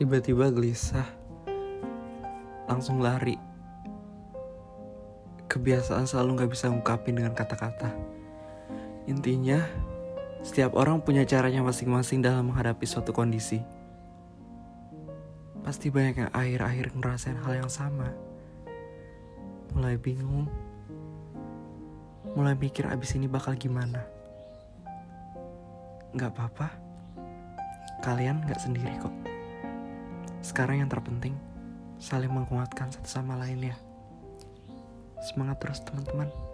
tiba-tiba gelisah, langsung lari. Kebiasaan selalu gak bisa ngungkapin dengan kata-kata. Intinya, setiap orang punya caranya masing-masing dalam menghadapi suatu kondisi. Pasti banyak yang akhir-akhir ngerasain hal yang sama. Mulai bingung, mulai mikir abis ini bakal gimana. Gak apa-apa, kalian gak sendiri kok. Sekarang yang terpenting, saling menguatkan satu sama lain ya. Semangat terus teman-teman.